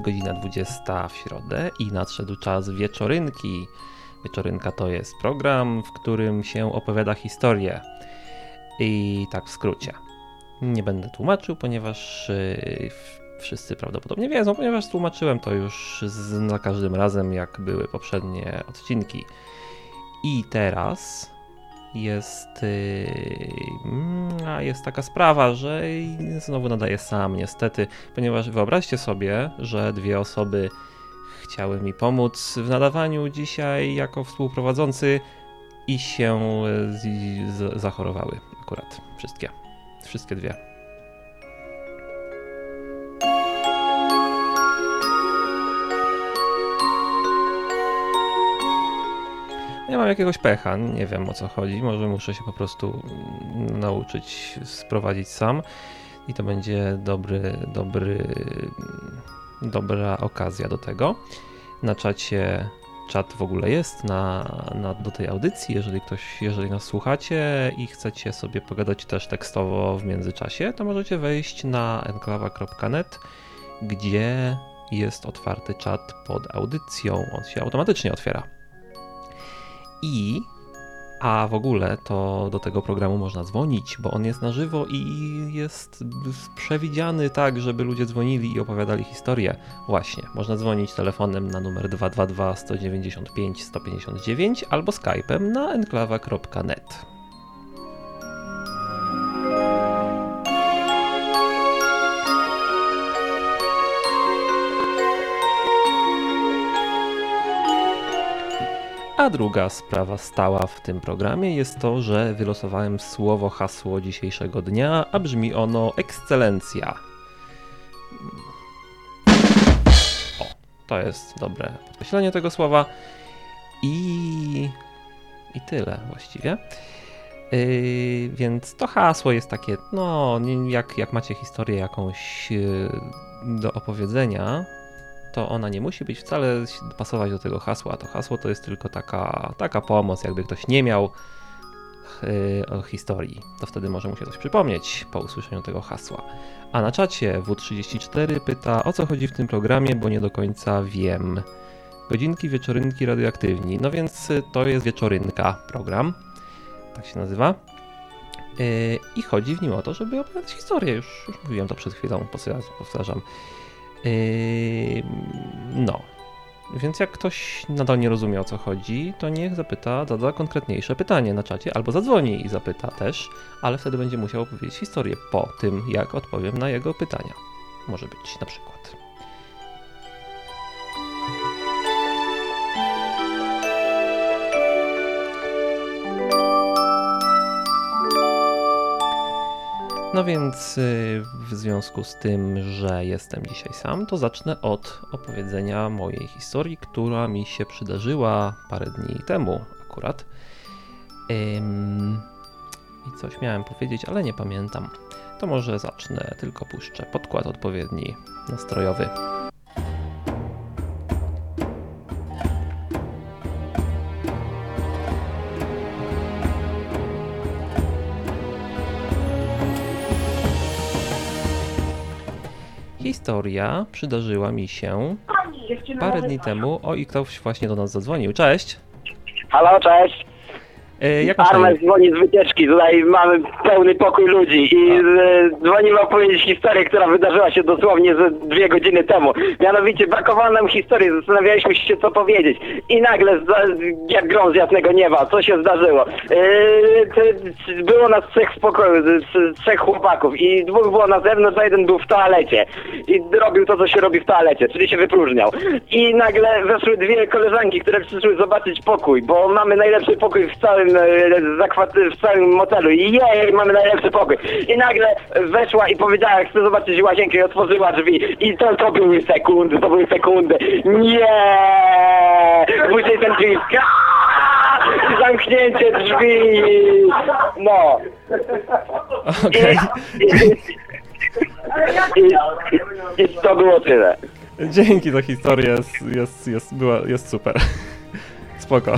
Jest godzina 20 w środę i nadszedł czas wieczorynki. Wieczorynka to jest program, w którym się opowiada historię. I tak w skrócie. Nie będę tłumaczył, ponieważ yy, wszyscy prawdopodobnie wiedzą, ponieważ tłumaczyłem to już za każdym razem, jak były poprzednie odcinki. I teraz jest, yy, jest taka sprawa, że znowu nadaję sam, niestety, ponieważ wyobraźcie sobie, że dwie osoby chciały mi pomóc w nadawaniu dzisiaj jako współprowadzący i się z, zachorowały akurat wszystkie. Wszystkie dwie. Ja mam jakiegoś pecha, nie wiem o co chodzi. Może muszę się po prostu nauczyć sprowadzić sam i to będzie dobry, dobry, dobra okazja do tego. Na czacie czat w ogóle jest na, na, do tej audycji. Jeżeli ktoś, jeżeli nas słuchacie i chcecie sobie pogadać też tekstowo w międzyczasie, to możecie wejść na enklawa.net, gdzie jest otwarty czat pod audycją. On się automatycznie otwiera. I a w ogóle to do tego programu można dzwonić, bo on jest na żywo i jest przewidziany tak, żeby ludzie dzwonili i opowiadali historię. Właśnie, można dzwonić telefonem na numer 222 195 159 albo skype'em na enklawa.net. A druga sprawa stała w tym programie jest to, że wylosowałem słowo hasło dzisiejszego dnia, a brzmi ono ekscelencja. O, to jest dobre podkreślenie tego słowa. I, i tyle właściwie. Yy, więc to hasło jest takie, no, jak, jak macie historię jakąś yy, do opowiedzenia, to ona nie musi być wcale pasować do tego hasła. To hasło to jest tylko taka, taka pomoc, jakby ktoś nie miał yy, historii, to wtedy może mu się coś przypomnieć po usłyszeniu tego hasła. A na czacie W34 pyta, o co chodzi w tym programie, bo nie do końca wiem. Godzinki, wieczorynki, radioaktywni. No więc y, to jest wieczorynka program, tak się nazywa. Yy, I chodzi w nim o to, żeby opowiadać historię. Już, już mówiłem to przed chwilą, powtarzam. Yy, no. Więc jak ktoś nadal nie rozumie o co chodzi, to niech zapyta, zada konkretniejsze pytanie na czacie, albo zadzwoni i zapyta też, ale wtedy będzie musiał opowiedzieć historię po tym, jak odpowiem na jego pytania. Może być na przykład. No więc y, w związku z tym, że jestem dzisiaj sam, to zacznę od opowiedzenia mojej historii, która mi się przydarzyła parę dni temu akurat. I coś miałem powiedzieć, ale nie pamiętam. To może zacznę, tylko puszczę podkład odpowiedni, nastrojowy. Historia przydarzyła mi się parę dni temu. O, i ktoś właśnie do nas zadzwonił. Cześć. Halo, cześć. E, jak Armes dzwoni z wycieczki, tutaj mamy pełny pokój ludzi i e, dzwonimy opowiedzieć historię, która wydarzyła się dosłownie ze dwie godziny temu. Mianowicie brakowało nam historii, zastanawialiśmy się co powiedzieć i nagle jak grom z jasnego nieba, co się zdarzyło. E, było nas trzech w pokoju, trzech chłopaków i dwóch było na zewnątrz, a jeden był w toalecie i robił to, co się robi w toalecie, czyli się wypróżniał. I nagle weszły dwie koleżanki, które przyszły zobaczyć pokój, bo mamy najlepszy pokój w całym całym, w całym motelu i jej, mamy najlepszy pokój. I nagle weszła i powiedziała, chcę zobaczyć łazienkę i otworzyła drzwi. I to, to były sekundy, to były sekundy. Nie! Później ten drzwi. Zamknięcie drzwi! No. Okej. Okay. I, i, I, to było tyle. Dzięki za historię, jest, jest, jest, była, jest super. Spoko.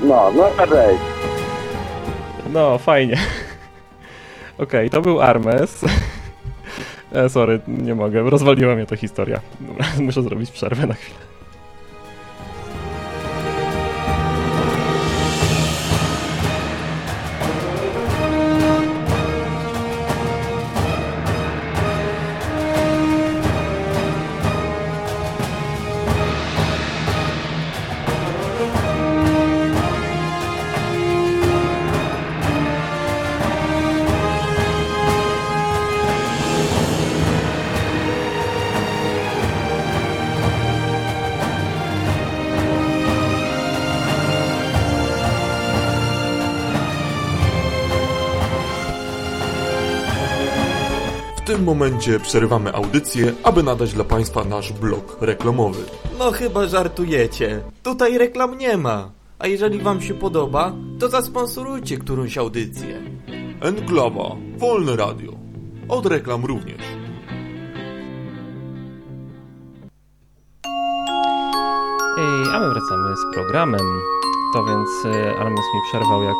No, no cześć. No, fajnie. Okej, okay, to był Armes. E, sorry, nie mogę. Rozwaliła mnie ta historia. Muszę zrobić przerwę na chwilę. Momencie przerywamy audycję, aby nadać dla Państwa nasz blok reklamowy. No chyba żartujecie. Tutaj reklam nie ma. A jeżeli wam się podoba, to zasponsorujcie którąś audycję. Enklawa, wolne radio. Od reklam również. Ej, a my wracamy z programem. To więc e, Aramis mi przerwał, jak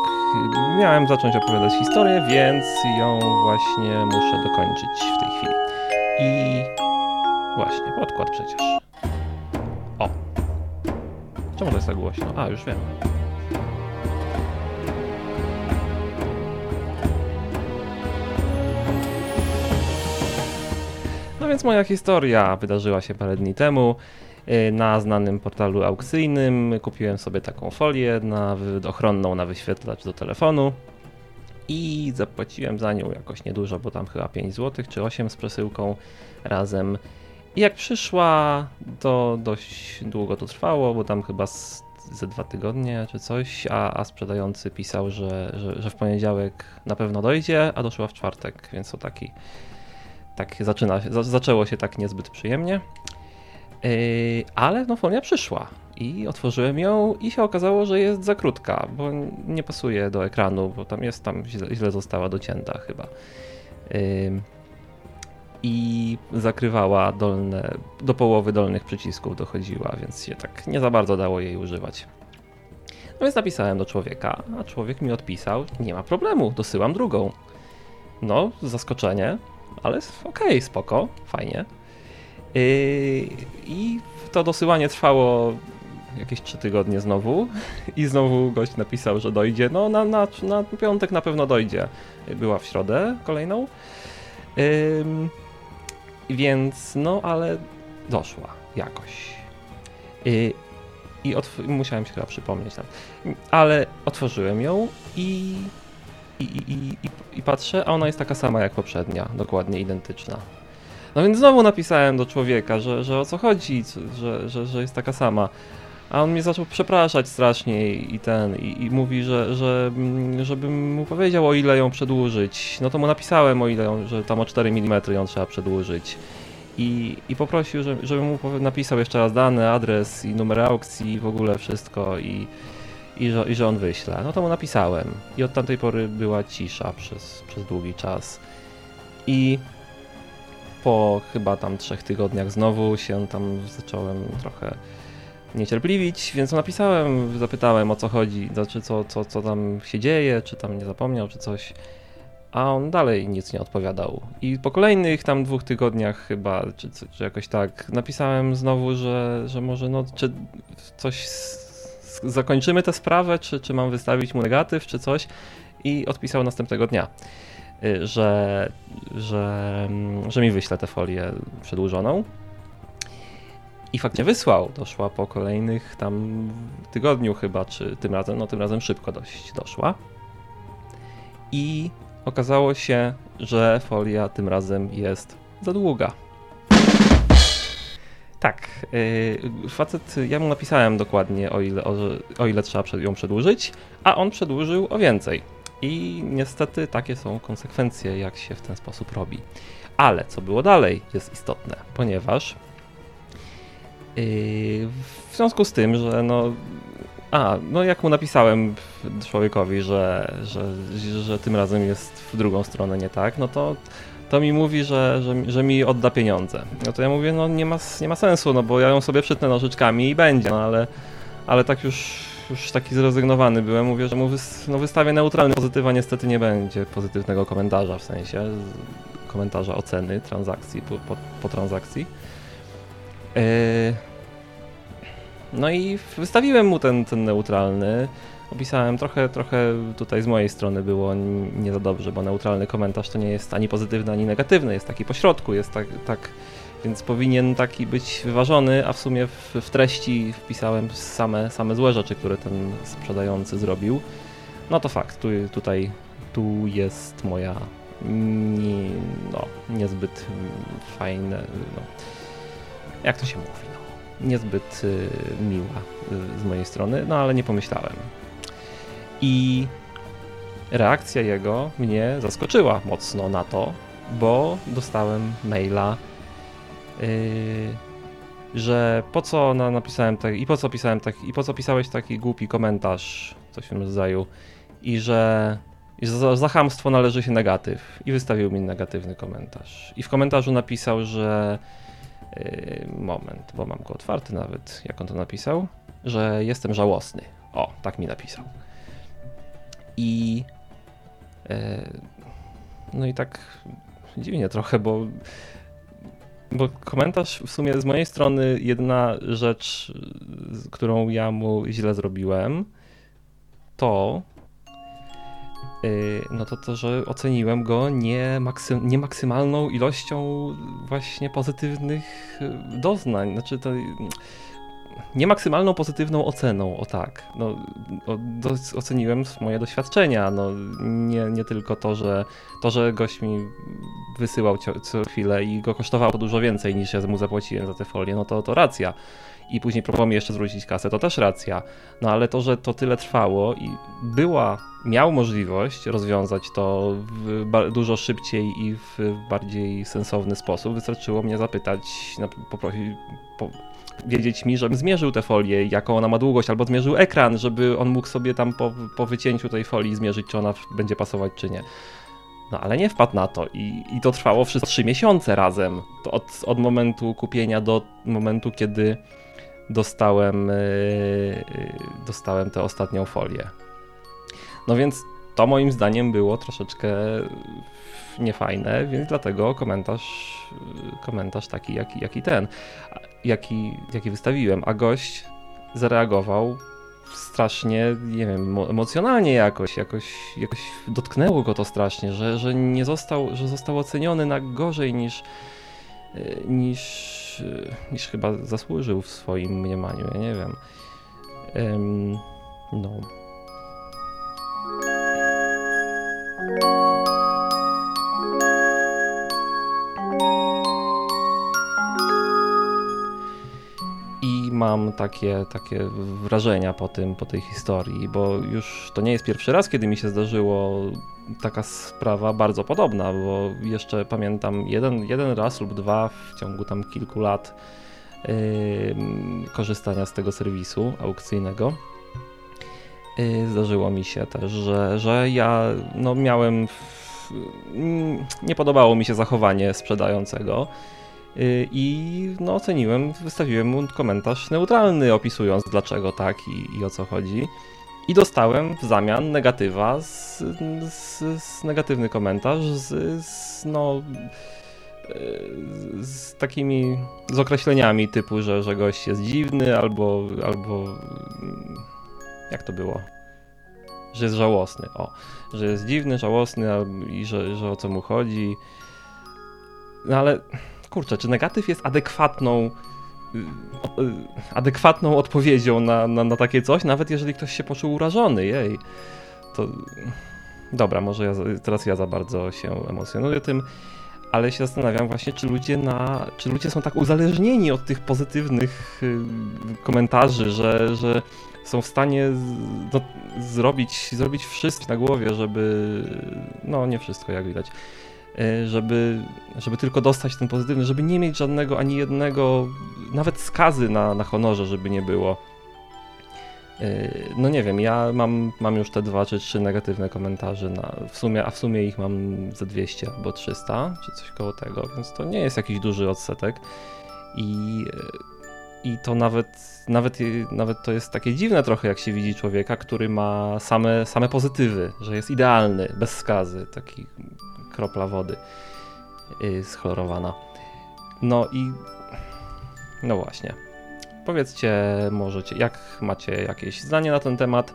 e, miałem zacząć opowiadać historię, więc ją właśnie muszę dokończyć w tej chwili. I właśnie, podkład przecież. O! Czemu to jest tak głośno? A, już wiem. No więc moja historia wydarzyła się parę dni temu. Y, Na znanym portalu aukcyjnym kupiłem sobie taką folię na, ochronną na wyświetlacz do telefonu i zapłaciłem za nią jakoś niedużo, bo tam chyba 5 zł czy 8 z przesyłką razem. I jak przyszła, to dość długo to trwało, bo tam chyba z, ze dwa tygodnie czy coś, a, a sprzedający pisał, że, że, że w poniedziałek na pewno dojdzie, a doszła w czwartek, więc to taki tak zaczyna zaczęło się tak niezbyt przyjemnie. Yy, ale no folia przyszła i otworzyłem ją i się okazało, że jest za krótka, bo nie pasuje do ekranu, bo tam jest, tam źle, została docięta chyba. Yy, I zakrywała dolne, do połowy dolnych przycisków dochodziła, więc się tak nie za bardzo dało jej używać. No więc napisałem do człowieka, a człowiek mi odpisał, nie ma problemu, dosyłam drugą. No, zaskoczenie, ale okej, spoko, fajnie. Yy, I to dosyłanie trwało jakieś 3 tygodnie znowu i znowu gość napisał, że dojdzie. No na, na, na piątek na pewno dojdzie. Była w środę kolejną. Więc no, ale doszła jakoś. Yy, I musiałem się chyba przypomnieć. Tam. Ale otworzyłem ją i, i, i, i, i patrzę, a ona jest taka sama jak poprzednia, dokładnie identyczna. No więc znowu napisałem do człowieka, że, że o co chodzi, że, że, że jest taka sama. A on mnie zaczął przepraszać strasznie i ten, i, i mówi, że, że mm, żebym mu powiedział o ile ją przedłużyć. No to mu napisałem o ile ją, że tam o 4 mm ją trzeba przedłużyć. I, i poprosił, że, żebym mu napisał jeszcze raz dane, adres i numer aukcji i w ogóle wszystko i, i, że, i że on wyśle. No to mu napisałem. I od tamtej pory była cisza przez, przez długi czas. I po chyba tam trzech tygodniach znowu się tam zacząłem trochę niecierpliwić, więc napisałem, zapytałem o co chodzi, znaczy co, co, co tam się dzieje, czy tam nie zapomniał, czy coś. A on dalej nic nie odpowiadał. I po kolejnych tam dwóch tygodniach chyba, czy, czy jakoś tak, napisałem znowu, że, że może no, czy coś zakończymy tę sprawę, czy, czy mam wystawić mu negatyw, czy coś. I odpisał następnego dnia, że, że, mm, że mi wyśle tę folię przedłużoną. I faktycznie wysłał. Doszła po kolejnych tam tygodniu chyba, czy tym razem, no tym razem szybko dość doszła. I okazało się, że folia tym razem jest za długa. Tak, yy, facet, ja mu napisałem dokładnie o ile, o, o ile trzeba ją przedłużyć, a on przedłużył o więcej. I niestety takie są konsekwencje, jak się w ten sposób robi. Ale co było dalej jest istotne, ponieważ yy, w związku z tym, że no. A, no jak mu napisałem człowiekowi, że, że, że tym razem jest w drugą stronę nie tak, no to, to mi mówi, że, że, że mi odda pieniądze. No to ja mówię, no nie ma, nie ma sensu, no bo ja ją sobie przytnę nożyczkami i będzie, no ale, ale tak już, już taki zrezygnowany byłem, mówię, że mu no wystawię neutralny pozytyw, a niestety nie będzie pozytywnego komentarza w sensie. komentarza oceny transakcji, po, po, po transakcji. E, no i wystawiłem mu ten, ten neutralny. Opisałem trochę, trochę tutaj z mojej strony było nie za dobrze, bo neutralny komentarz to nie jest ani pozytywny, ani negatywny, jest taki pośrodku, jest tak, tak więc powinien taki być wyważony, a w sumie w, w, treści wpisałem same, same złe rzeczy, które ten sprzedający zrobił. No to fakt, tu, tutaj tu jest moja nie, no, niezbyt fajne, no, jak to się mówi, no, niezbyt y, miła y, z mojej strony, no ale nie pomyślałem. I reakcja jego mnie zaskoczyła mocno na to, bo dostałem maila, że po co na, napisałem tak, i po co pisałem tak, i po co pisałeś taki głupi komentarz, coś w tym rodzaju, i że, i za, za hamstwo należy się negatyw. I wystawił mi negatywny komentarz. I w komentarzu napisał, że yy, moment, bo mam go otwarty nawet, jak on to napisał, że jestem żałosny. O, tak mi napisał. I e, no i tak dziwnie trochę, bo bo komentarz w sumie z mojej strony jedna rzecz, którą ja mu źle zrobiłem, to e, no to to, że oceniłem go nie, maksy, nie maksymalną ilością właśnie pozytywnych doznań. Znaczy to nie maksymalną pozytywną oceną, o tak. No, o, oceniłem moje doświadczenia, no, nie, nie tylko to, że to, że gość mi wysyłał co, co chwilę i go kosztowało dużo więcej niż ja mu zapłaciłem za te folie, no to, to racja. I później próbował mi jeszcze zwrócić kasę, to też racja. No ale to, że to tyle trwało i była, miał możliwość rozwiązać to dużo szybciej i w bardziej sensowny sposób, wystarczyło mnie zapytać, poprosić, po, wiedzieć mi, żebym zmierzył tę folię, jaką ona ma długość, albo zmierzył ekran, żeby on mógł sobie tam po, po wycięciu tej folii zmierzyć, czy ona będzie pasować, czy nie. No ale nie wpadł na to i, i to trwało przez 3 miesiące razem. To od, od momentu kupienia do momentu, kiedy dostałem, yy, dostałem tę ostatnią folię. No więc to moim zdaniem było troszeczkę niefajne, więc dlatego komentarz, komentarz taki, jaki, jaki ten jaki, jaki wystawiłem, a gość zareagował strasznie, nie wiem, emocjonalnie jakoś, jakoś, jakoś dotknęło go to strasznie, że, że nie został, że został oceniony na gorzej niż, e, niż, e, niż chyba zasłużył w swoim mniemaniu, ja nie wiem. Um, no. Mam takie, takie wrażenia po, tym, po tej historii, bo już to nie jest pierwszy raz, kiedy mi się zdarzyło taka sprawa bardzo podobna, bo jeszcze pamiętam jeden, jeden raz lub dwa w ciągu tam kilku lat yy, korzystania z tego serwisu aukcyjnego. Yy, zdarzyło mi się też, że, że ja no, miałem. W, nie podobało mi się zachowanie sprzedającego i no, oceniłem, wystawiłem mu komentarz neutralny, opisując dlaczego tak i, i o co chodzi. I dostałem w zamian negatywa, z, z, z negatywny komentarz z, z, no, y, z takimi z określeniami typu, że, że gość jest dziwny albo, albo jak to było? Że jest żałosny. O, że jest dziwny, żałosny i że, że o co mu chodzi. No ale kurczę, czy negatyw jest adekwatną y, y, adekwatną odpowiedzią na, na, na, takie coś, nawet jeżeli ktoś się poczuł urażony, jej. To dobra, może ja, teraz ja za bardzo się emocjonuję tym, ale się zastanawiam właśnie, czy ludzie, na, czy ludzie są tak uzależnieni od tych pozytywnych y, komentarzy, że, że są w stanie no, zrobić, zrobić wszystko na głowie, żeby, no nie wszystko jak widać, żeby, żeby tylko dostać ten pozytywny, żeby nie mieć żadnego, ani jednego, nawet skazy na, na honorze, żeby nie było. E, no nie wiem, ja mam, mam już te dwa czy trzy negatywne komentarze, na, w sumie, a w sumie ich mam ze 200 albo 300, czy coś koło tego, więc to nie jest jakiś duży odsetek. I, i to nawet, nawet, nawet to jest takie dziwne trochę, jak się widzi człowieka, który ma same, same pozytywy, że jest idealny, bez skazy, taki kropla wody. yy, schlorowana. No i no właśnie. Powiedzcie, możecie, jak macie jakieś zdanie na ten temat,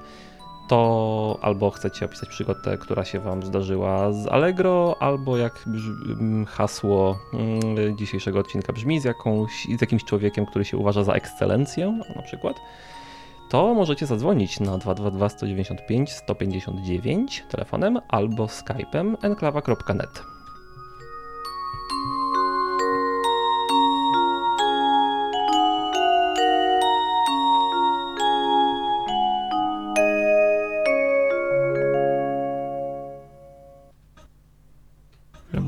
to albo chcecie opisać przygodę, która się Wam zdarzyła z Allegro, albo jak brz- hasło mm, dzisiejszego odcinka brzmi z, jakąś, z jakimś człowiekiem, który się uważa za ekscelencję, na przykład, to możecie zadzwonić na 222 195 159 telefonem albo skypem enklawa.net.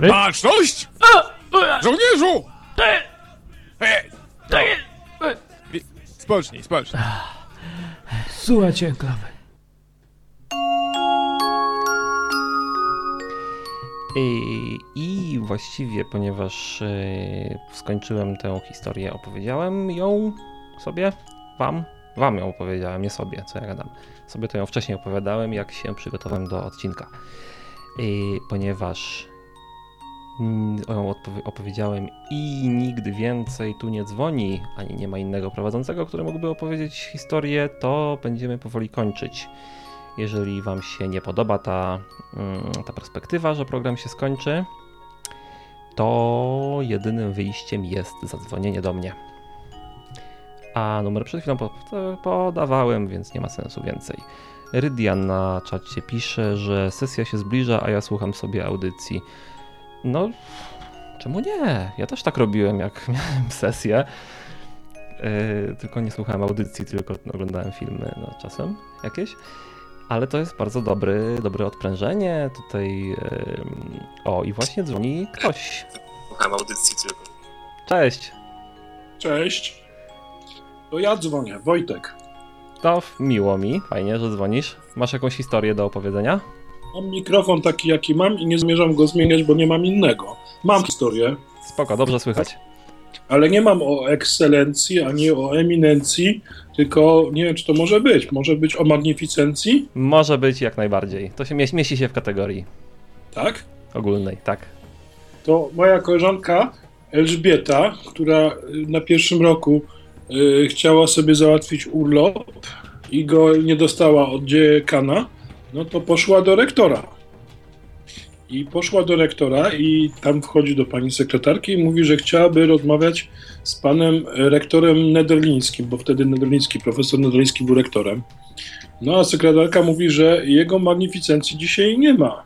Baczność! Żołnierzu! Hej! Wi- Spocznij, spocznij. Słuchajcie enklawy. I, I właściwie, ponieważ e, skończyłem tę historię, opowiedziałem ją sobie, wam, wam ją opowiedziałem, nie sobie, co ja gadam. Sobie to ją wcześniej opowiadałem, jak się przygotowałem do odcinka. I, ponieważ ją odpowie- opowiedziałem i nigdy więcej tu nie dzwoni, ani nie ma innego prowadzącego, który mógłby opowiedzieć historię, to będziemy powoli kończyć. Jeżeli Wam się nie podoba ta, mm, ta perspektywa, że program się skończy, to jedynym wyjściem jest zadzwonienie do mnie. A numer przed chwilą po- podawałem, więc nie ma sensu więcej. Rydian na czacie pisze, że sesja się zbliża, a ja słucham sobie audycji. No, czemu nie? Ja też tak robiłem, jak miałem sesję. Yy, tylko nie słuchałem audycji, tylko oglądałem filmy no, czasem jakieś. Ale to jest bardzo dobry, dobre odprężenie. Tutaj. Yy, o, i właśnie dzwoni ktoś. Słucham audycji tylko. Cześć. Cześć. To ja dzwonię, Wojtek. To miło mi, fajnie, że dzwonisz. Masz jakąś historię do opowiedzenia? Mam mikrofon taki, jaki mam i nie zamierzam go zmieniać, bo nie mam innego. Mam historię, Spoko, dobrze słychać. ale nie mam o ekscelencji ani o eminencji, tylko nie wiem, czy to może być. Może być o magnificencji, Może być jak najbardziej. To się mieści, mieści się w kategorii tak? ogólnej, tak. To moja koleżanka Elżbieta, która y, na pierwszym roku y, chciała sobie załatwić urlop i go nie dostała od dziekana, no to poszła do rektora. I poszła do rektora i tam wchodzi do pani sekretarki i mówi, że chciałaby rozmawiać z panem rektorem Nederlińskim, bo wtedy Nederliński, profesor Nederliński był rektorem. No a sekretarka mówi, że jego magnificencji dzisiaj nie ma.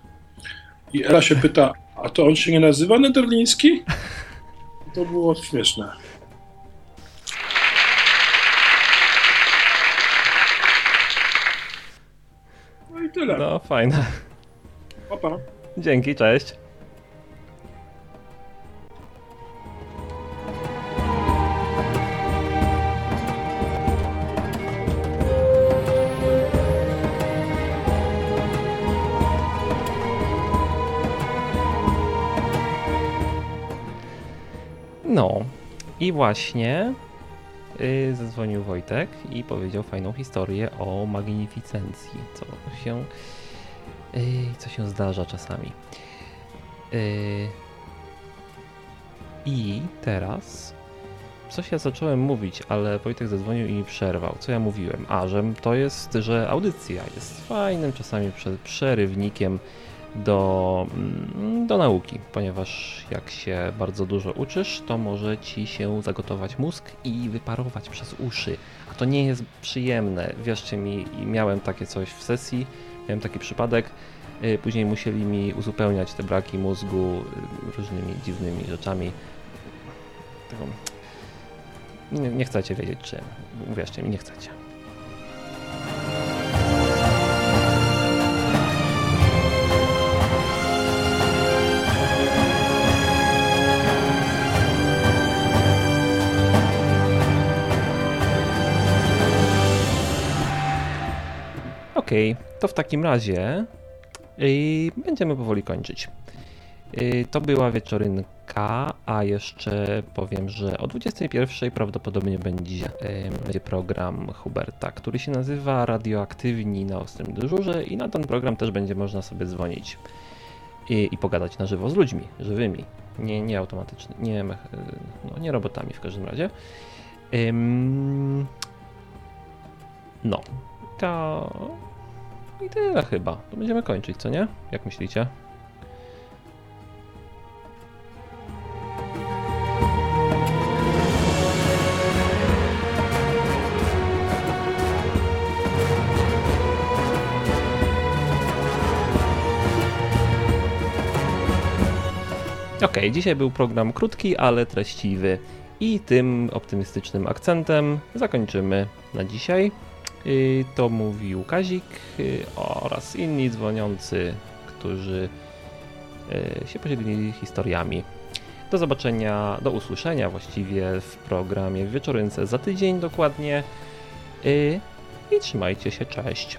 I Ela się pyta, a to on się nie nazywa Nederliński? To było śmieszne. Tyle. No, fajne. Pa, pa. Dzięki, cześć. No, i właśnie zadzwonił Wojtek i powiedział fajną historię o magnificencji, co się Yy, co się zdarza czasami. Yy, I teraz coś ja zacząłem mówić, ale Wojtek zadzwonił i mi przerwał. Co ja mówiłem? A, że to jest, że audycja jest fajnym czasami prze- przerywnikiem do, mm, do nauki, ponieważ jak się bardzo dużo uczysz, to może ci się zagotować mózg i wyparować przez uszy. A to nie jest przyjemne. Wierzcie mi, miałem takie coś w sesji, miałem taki przypadek. y, Później musieli mi uzupełniać te braki mózgu y, różnymi dziwnymi rzeczami. Nie, nie chcecie wiedzieć, czy. Uwierzcie mi, nie chcecie. Okej, to w takim razie yy, będziemy powoli kończyć. Yy, to była wieczorynka, a jeszcze powiem, że o 21.00 prawdopodobnie będzie, yy, będzie program Huberta, który się nazywa Radioaktywni na ostrym dyżurze i na ten program też będzie można sobie dzwonić i, i pogadać na żywo z ludźmi, żywymi. Nie, nie automatyczny, nie, no, nie robotami w każdym razie. No, to i tyle chyba. To będziemy kończyć, co nie? Jak myślicie? Okej, dzisiaj był program krótki, ale treściwy. I tym optymistycznym akcentem zakończymy na dzisiaj. Y, To mówił Kazik y, oraz inni dzwoniący, którzy y, się podzielili historiami. Do zobaczenia, do usłyszenia właściwie w programie w Wieczorynce za tydzień dokładnie. I trzymajcie się, cześć.